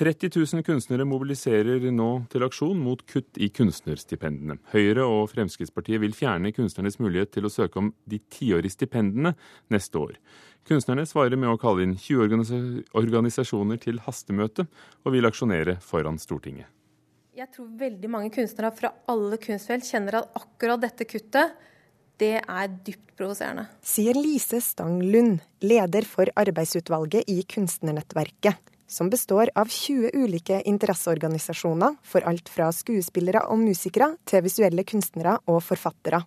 30 000 kunstnere mobiliserer nå til aksjon mot kutt i kunstnerstipendene. Høyre og Fremskrittspartiet vil fjerne kunstnernes mulighet til å søke om de tiårige stipendene neste år. Kunstnerne svarer med å kalle inn 20 organisasjoner til hastemøte, og vil aksjonere foran Stortinget. Jeg tror veldig mange kunstnere fra alle kunstfelt kjenner at akkurat dette kuttet det er dypt provoserende. Sier Lise Stang Lund, leder for arbeidsutvalget i Kunstnernettverket som består av 20 ulike interesseorganisasjoner for alt fra skuespillere og musikere til visuelle kunstnere og forfattere.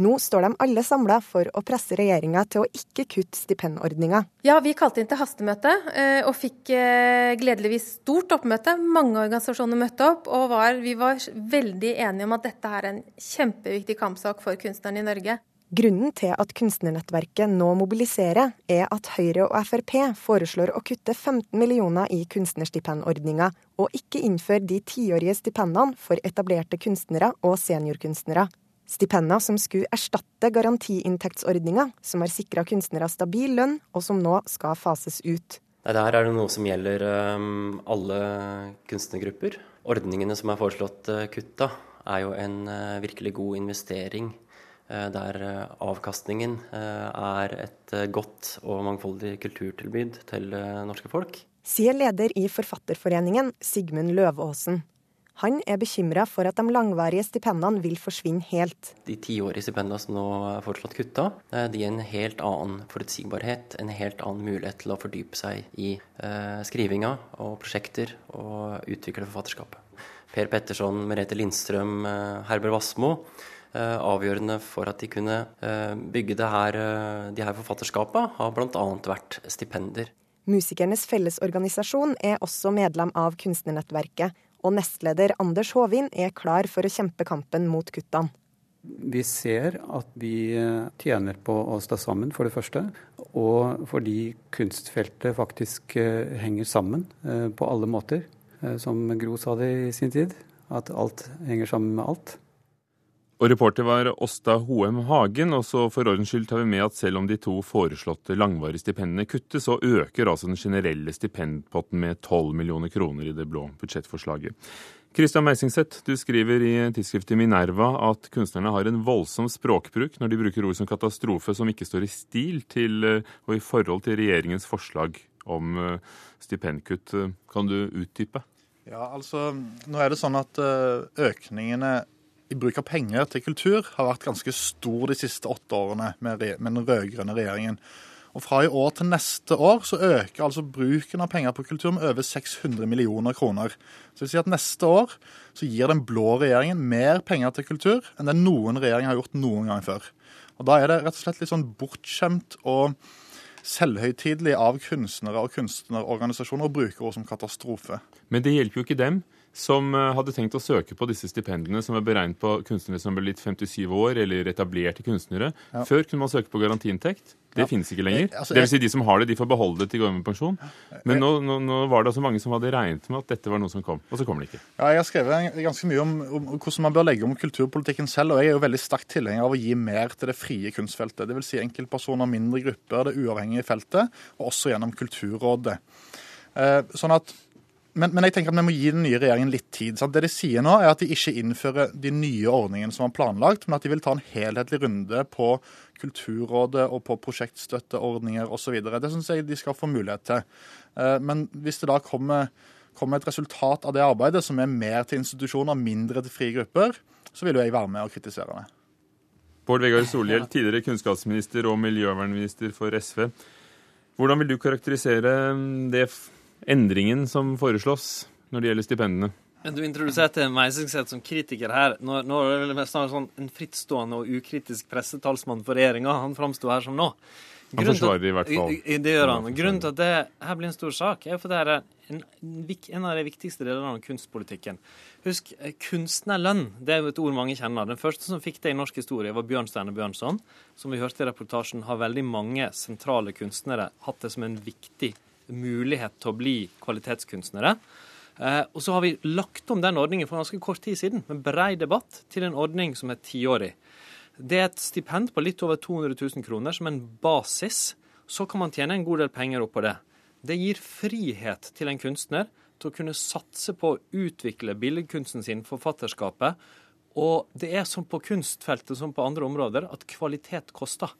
Nå står de alle samla for å presse regjeringa til å ikke kutte stipendordninga. Ja, vi kalte inn til hastemøte eh, og fikk eh, gledeligvis stort oppmøte. Mange organisasjoner møtte opp, og var, vi var veldig enige om at dette er en kjempeviktig kampsak for kunstnerne i Norge. Grunnen til at Kunstnernettverket nå mobiliserer, er at Høyre og Frp foreslår å kutte 15 millioner i kunstnerstipendordninga, og ikke innføre de tiårige stipendene for etablerte kunstnere og seniorkunstnere. Stipender som skulle erstatte garantiinntektsordninga, som har sikra kunstnere stabil lønn, og som nå skal fases ut. Nei, der er det noe som gjelder um, alle kunstnergrupper. Ordningene som er foreslått uh, kutta, er jo en uh, virkelig god investering der eh, avkastningen eh, er et godt og mangfoldig kulturtilbud til norske folk. Sier leder i Forfatterforeningen, Sigmund Løvaasen. Han er bekymra for at de langvarige stipendene vil forsvinne helt. De tiårige stipendene som nå er foreslått kutta, de gir en helt annen forutsigbarhet, en helt annen mulighet til å fordype seg i eh, skrivinga og prosjekter og utvikle forfatterskapet. Per Petterson, Merete Lindstrøm, Herbert Wassmo Eh, avgjørende for at de kunne eh, bygge det her, eh, de her forfatterskapene, har bl.a. vært stipender. Musikernes Fellesorganisasjon er også medlem av Kunstnernettverket, og nestleder Anders Håvin er klar for å kjempe kampen mot kuttene. Vi ser at vi tjener på å stå sammen, for det første. Og fordi kunstfeltet faktisk henger sammen på alle måter. Som Gro sa det i sin tid, at alt henger sammen med alt. Og reporter var Åsta Hoem Hagen. Og så for ordens skyld tar vi med at selv om de to foreslåtte langvarige stipendene kuttes, så øker altså den generelle stipendpotten med 12 millioner kroner i det blå budsjettforslaget. Kristian Meisingseth, du skriver i tidsskriftet Minerva at kunstnerne har en voldsom språkbruk når de bruker ord som katastrofe som ikke står i stil til eh, og i forhold til regjeringens forslag om eh, stipendkutt. Kan du utdype? Ja, altså, nå er det sånn at eh, økningene bruk av penger til kultur har vært ganske stor de siste åtte årene med, med den rød-grønne regjeringen. Og Fra i år til neste år så øker altså bruken av penger på kultur med over 600 millioner kroner. Så det vil si at Neste år så gir den blå regjeringen mer penger til kultur enn det noen regjering har gjort noen gang før. Og Da er det rett og slett litt sånn bortskjemt og selvhøytidelig av kunstnere og kunstnerorganisasjoner å bruke ord som katastrofe. Men det hjelper jo ikke dem som eh, hadde tenkt å søke på disse stipendene, som er beregnet på kunstnere som ble litt 57 år, eller etablerte kunstnere. Ja. Før kunne man søke på garantiinntekt. Det ja. finnes ikke lenger. Eh, altså, det vil si De som har det, de får beholde det til går med pensjon. Men nå, nå, nå, var det altså mange som hadde regnet med at dette var noe som kom, og så kommer det ikke. Ja, Jeg har skrevet ganske mye om, om, hvordan man bør legge om kulturpolitikken selv, og jeg er jo veldig sterkt tilhenger av å gi mer til det frie kunstfeltet. Dvs. Si enkeltpersoner, mindre grupper, det uavhengige feltet, og også gjennom Kulturrådet. Eh, sånn at men, men, jeg tenker at vi må gi den nye regjeringen litt tid. Sant? Det De sier nå er at de ikke innfører de nye ordningene som var planlagt, men at de vil ta en helhetlig runde på Kulturrådet og på prosjektstøtteordninger osv. Det syns jeg de skal få mulighet til. Eh, men hvis det da kommer, kommer, et resultat av det arbeidet som er mer til institusjoner, mindre til frie grupper, så vil jo jeg være med og kritisere det. Bård Vegar Solhjell, tidligere kunnskapsminister og miljøvernminister for SV. Hvordan vil du karakterisere det endringen som foreslås når det gjelder stipendene? Du introduserte meg som kritiker her. Nå, nå er det snart sånn en frittstående og ukritisk pressetalsmann for regjeringa han framsto her som nå. Han forsvarer i hvert fall. Det gjør han. Grunnen til at det her blir en stor sak, er for det er en, en av de viktigste delene av kunstpolitikken. Husk, eh, kunstnerlønn det er jo et ord mange kjenner. Den første som fikk det i norsk historie, var Bjørnstjerne Bjørnson. Som vi hørte i reportasjen, har veldig mange sentrale kunstnere hatt det som en viktig mulighet til å bli kvalitetskunstnere. Eh, og så har vi lagt om den ordningen for ganske kort tid siden, med brei debatt, til en ordning som er tiårig. Det er et stipend på litt over 200 000 kroner som en basis. Så kan man tjene en god del penger oppå det. Det gir frihet til en kunstner til å kunne satse på å utvikle billedkunsten sin, forfatterskapet. Og det er som på kunstfeltet som på andre områder, at kvalitet koster.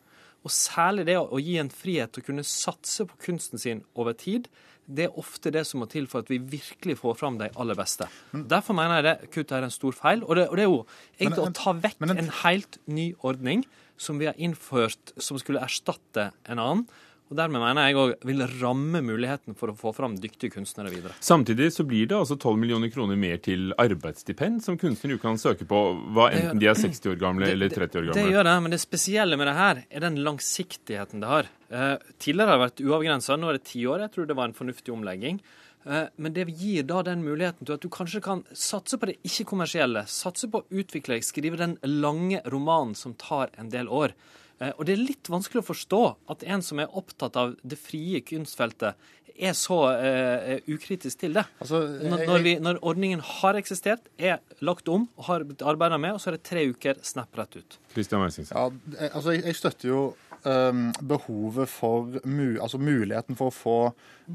Og særlig det å gi en frihet til å kunne satse på kunsten sin over tid, det er ofte det som må til for at vi virkelig får fram de aller beste. Derfor mener jeg det kuttet er en stor feil. Og det, og det er jo egentlig Men- å ta vekk men en- en helt ny ordning som vi har innført som skulle erstatte en annen. Og dermed mener jeg òg vil ramme muligheten for å få fram dyktige kunstnere videre. Samtidig så blir det altså 12 millioner kroner mer til arbeidsstipend som kunstnere kan søke på, hva enten de er 60 år gamle eller 30 år gamle. Det gjør det, men det spesielle med det her er den langsiktigheten det har. Eh, tidligere har det vært uavgrensa, nå er det ti år. Jeg tror det var en fornuftig omlegging. Eh, men det gir da den muligheten til at du kanskje kan satse på det ikke-kommersielle. Satse på å utvikle skrive den lange romanen som tar en del år. Eh, og det er litt vanskelig å forstå at en som er opptatt av det frie kunstfeltet, er så eh, ukritisk til det. Altså, Når, jeg- når, vi, når ordningen har eksistert, er lagt om og har blitt arbeida med, og så er det tre uker snap rett ut. Christian Meisingsen. Ja, altså jeg, jeg støtter jo behovet for altså muligheten for å få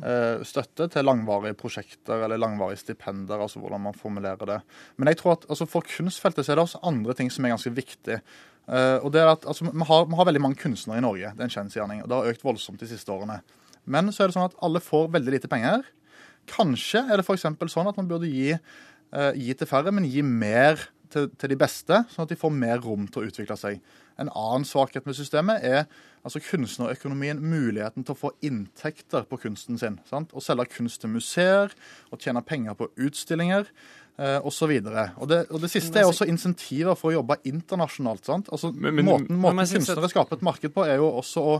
eh, støtte til langvarige prosjekter eller langvarige stipender, altså hvordan man formulerer det. Men jeg tror at altså for kunstfeltet så er det også andre ting som er ganske viktig. Eh, og det er at altså, vi, har, vi har veldig mange kunstnere i Norge, det er en kjensgjerning. Og det har økt voldsomt de siste årene. Men så er det sånn at alle får veldig lite penger. Kanskje er det f.eks. sånn at man burde gi, eh, gi til færre, men gi mer til, til de beste, sånn at de får mer rom til å utvikle seg. En annen svakhet med systemet er altså kunstnerøkonomien, muligheten til å få inntekter på kunsten sin. Sant? Å selge kunst til museer, å tjene penger på utstillinger eh, osv. Og, det, og det siste er også insentiver for å jobbe internasjonalt. Sant? Altså, Men- men- måten måten men kunstnere skaper et marked på, er jo også å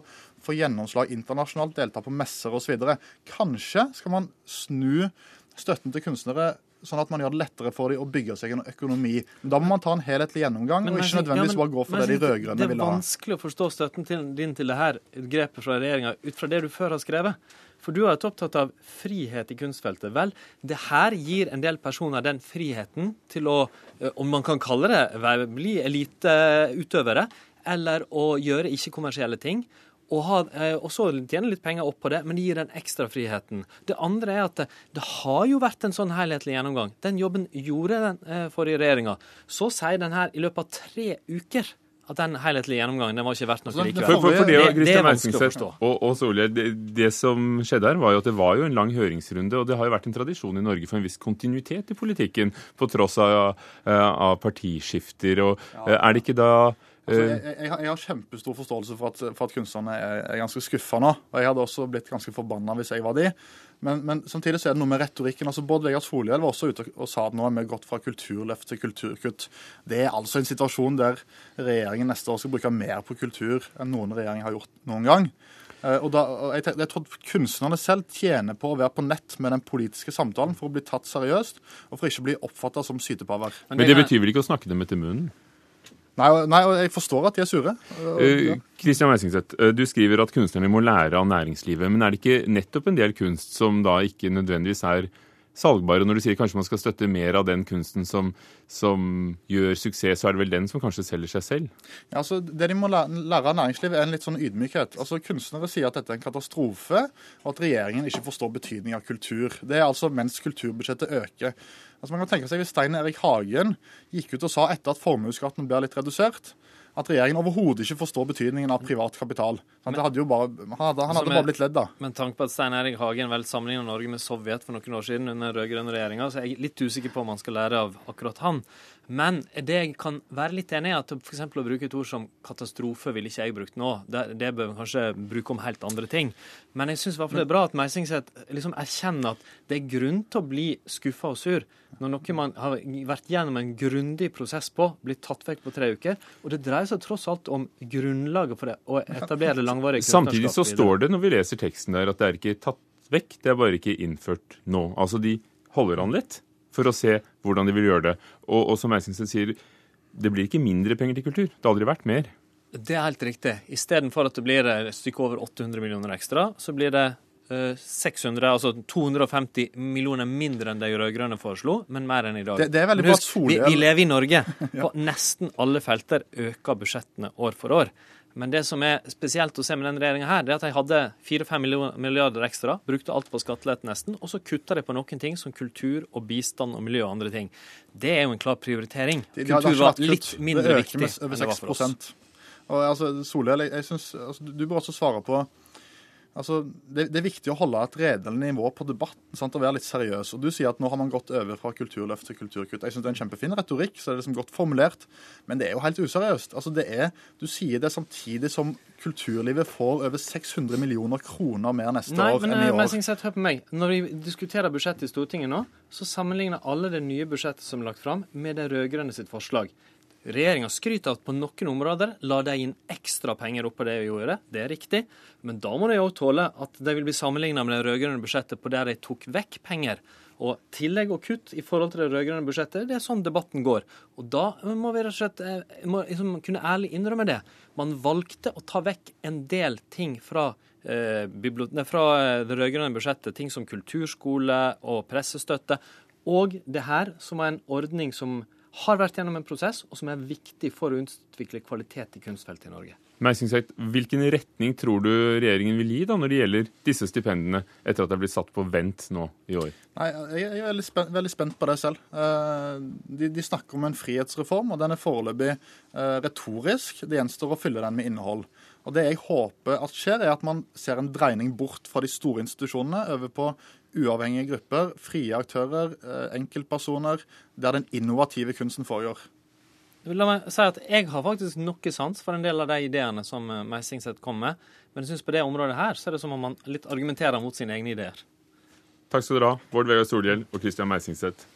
få gjennomslag internasjonalt, delta på messer osv. Kanskje skal man snu støtten til kunstnere sånn at man gjør det lettere for dem å bygge seg en økonomi. Men Da må man ta en helhetlig gjennomgang, Men og ikke nødvendigvis ja, men- bare gå for men det de rød-grønne Det er vanskelig å forstå støtten til, din til det her grepet fra regjeringa ut fra det du før har skrevet. For du har vært opptatt av frihet i kunstfeltet. Vel, det her gir en del personer den friheten til å, eh, om man kan kalle det, bli eliteutøvere, eller å gjøre ikke-kommersielle ting. Og, ha, eh, og så tjene litt penger opp på det, men det gir den ekstra friheten. Det andre er at det, det har jo vært en sånn helhetlig gjennomgang. Den jobben gjorde den eh, forrige regjeringa. Så sier den her i løpet av tre uker at den helhetlige gjennomgangen den var ikke verdt noe likevel. For, for, for det, Det- det er vanskelig å forstå. og, og Solje, det, det som skjedde her, var jo at det var jo en lang høringsrunde, og det har jo vært en tradisjon i Norge for en viss kontinuitet i politikken, på tross av, eh, av partiskifter. og ja. Er det ikke da Altså, eh, jeg, jeg, har- jeg har kjempestor forståelse for at, for at kunstnerne er, er ganske skuffa nå. Og jeg hadde også blitt ganske forbanna hvis jeg var de. Men, men samtidig så er det noe med retorikken. altså Bård Vegar Solhjell var også ute og sa at nå er vi gått fra kulturløft til kulturkutt. Det er altså en situasjon der regjeringen neste år skal bruke mer på kultur enn noen regjering har gjort noen gang. Eh, Og da, og jeg, jeg tror at Kunstnerne selv tjener på å være på nett med den politiske samtalen for å bli tatt seriøst, og for ikke å bli oppfatta som sytepaver. Men det betyr vel ikke å snakke dem etter munnen? Nei, nei, jeg forstår at de er sure. Kristian uh, ja. Meisingseth, eh, du skriver at kunstnerne må lære av næringslivet. Men er det ikke nettopp en del kunst som da ikke nødvendigvis er salgbare? Når du sier kanskje man skal støtte mer av den kunsten som, som gjør suksess, så er det vel den som kanskje selger seg selv? Ja, altså, det de må lære, av næringslivet, er en litt sånn ydmykhet. Altså, Kunstnere sier at dette er en katastrofe, og at regjeringen ikke forstår betydning av kultur. Det er altså mens kulturbudsjettet øker. Altså, man kan tenke seg Hvis Stein Erik Hagen gikk ut og sa etter at formuesskatten blir litt redusert, at regjeringen overhodet ikke forstår betydningen av privat kapital. Det hadde jo bare, han hadde, han hadde Som er- bare blitt ledd, da. Men tanken på at Stein Erik Hagen vel sammenligna Norge med Sovjet for noen år siden under den rød-grønne regjeringa, så er jeg litt usikker på om man skal lære av akkurat han. Men det jeg kan være litt enig i, at f.eks. å bruke et ord som katastrofe ville ikke jeg brukt nå. Det, det bør vi kanskje bruke om helt andre ting. Men jeg syns det er bra at Meisingset liksom erkjenner at det er grunn til å bli skuffa og sur når noe man har vært gjennom en grundig prosess på, blir tatt vekk på tre uker. Og det dreier seg tross alt om grunnlaget for det, å etablere langvarig Samtidig så står det når vi leser teksten der at det er ikke tatt vekk, det er bare ikke innført nå. Altså de holder an litt for å se hvordan de vil gjøre det. Og, og som Eisenstein sier, det blir ikke mindre penger til kultur. Det har aldri vært mer. Det er helt riktig. Istedenfor at det blir et stykke over 800 millioner ekstra, så blir det eh, 600, altså 250 millioner mindre enn de rød-grønne foreslo, men mer enn i dag. Det- det er veldig husk, vi, vi lever i Norge. På nesten alle felter øker budsjettene år for år. Men det som er spesielt å se med denne regjeringa her, det er at de hadde 4-5 milliarder ekstra, brukte alt på skattelette nesten, og så kutta de på noen ting som kultur og bistand og miljø og andre ting. Det er jo en klar prioritering. Kultur var litt mindre viktig enn det var for oss. Og altså, Solhjell, jeg, jeg synes, altså, du bør også svare på Altså, det, det, er viktig å holde et redelig nivå på debatten sant, og være litt seriøs. Og Du sier at nå har man gått over fra kulturløft til kulturkutt. Jeg synes Det er en kjempefin retorikk, så det er liksom godt formulert, men det er jo helt useriøst. Altså, det er, Du sier det samtidig som kulturlivet får over 600 millioner kroner mer neste Nei, år men, enn i eh, år. Men, hør på meg. Når vi diskuterer budsjettet i Stortinget nå, så sammenligner alle det nye budsjettet som er lagt fram, med det rød-grønne sitt forslag. Regjeringa skryter av at på noen områder la de inn ekstra penger oppå det vi gjorde. Det er riktig. Men da må de òg tåle at de vil bli sammenligna med det rød-grønne budsjettet på der de tok vekk penger. Og tillegg og kutt i forhold til det rød-grønne budsjettet, det er sånn debatten går. Og da må vi rett og slett eh, må liksom kunne ærlig innrømme det. Man valgte å ta vekk en del ting fra eh, fra eh, det rød-grønne budsjettet, ting som kulturskole og pressestøtte. Og det her, som er en ordning som har vært gjennom en prosess, og som er viktig for å utvikle kvalitet i kunstfeltet i Norge. Meisingseth, hvilken retning tror du regjeringen vil gi da når det gjelder disse stipendene, etter at det er blitt satt på vent nå i år? Nei, Jeg er veldig spent, veldig spent på det selv. Eh, de, de, snakker om en frihetsreform, og den er foreløpig eh, retorisk. Det gjenstår å fylle den med innhold. Og Det jeg håper at skjer, er at man ser en dreining bort fra de store institusjonene over på uavhengige grupper, frie aktører, eh, enkeltpersoner, der den innovative kunsten foregår. La meg si at Jeg har faktisk noe sans for en del av de ideene som eh, Meisingseth kom med, men jeg synes på det området her så er det som om man litt argumenterer mot sine egne ideer. Takk skal dere ha, Bård Vegar Solhjell og Christian Meisingseth.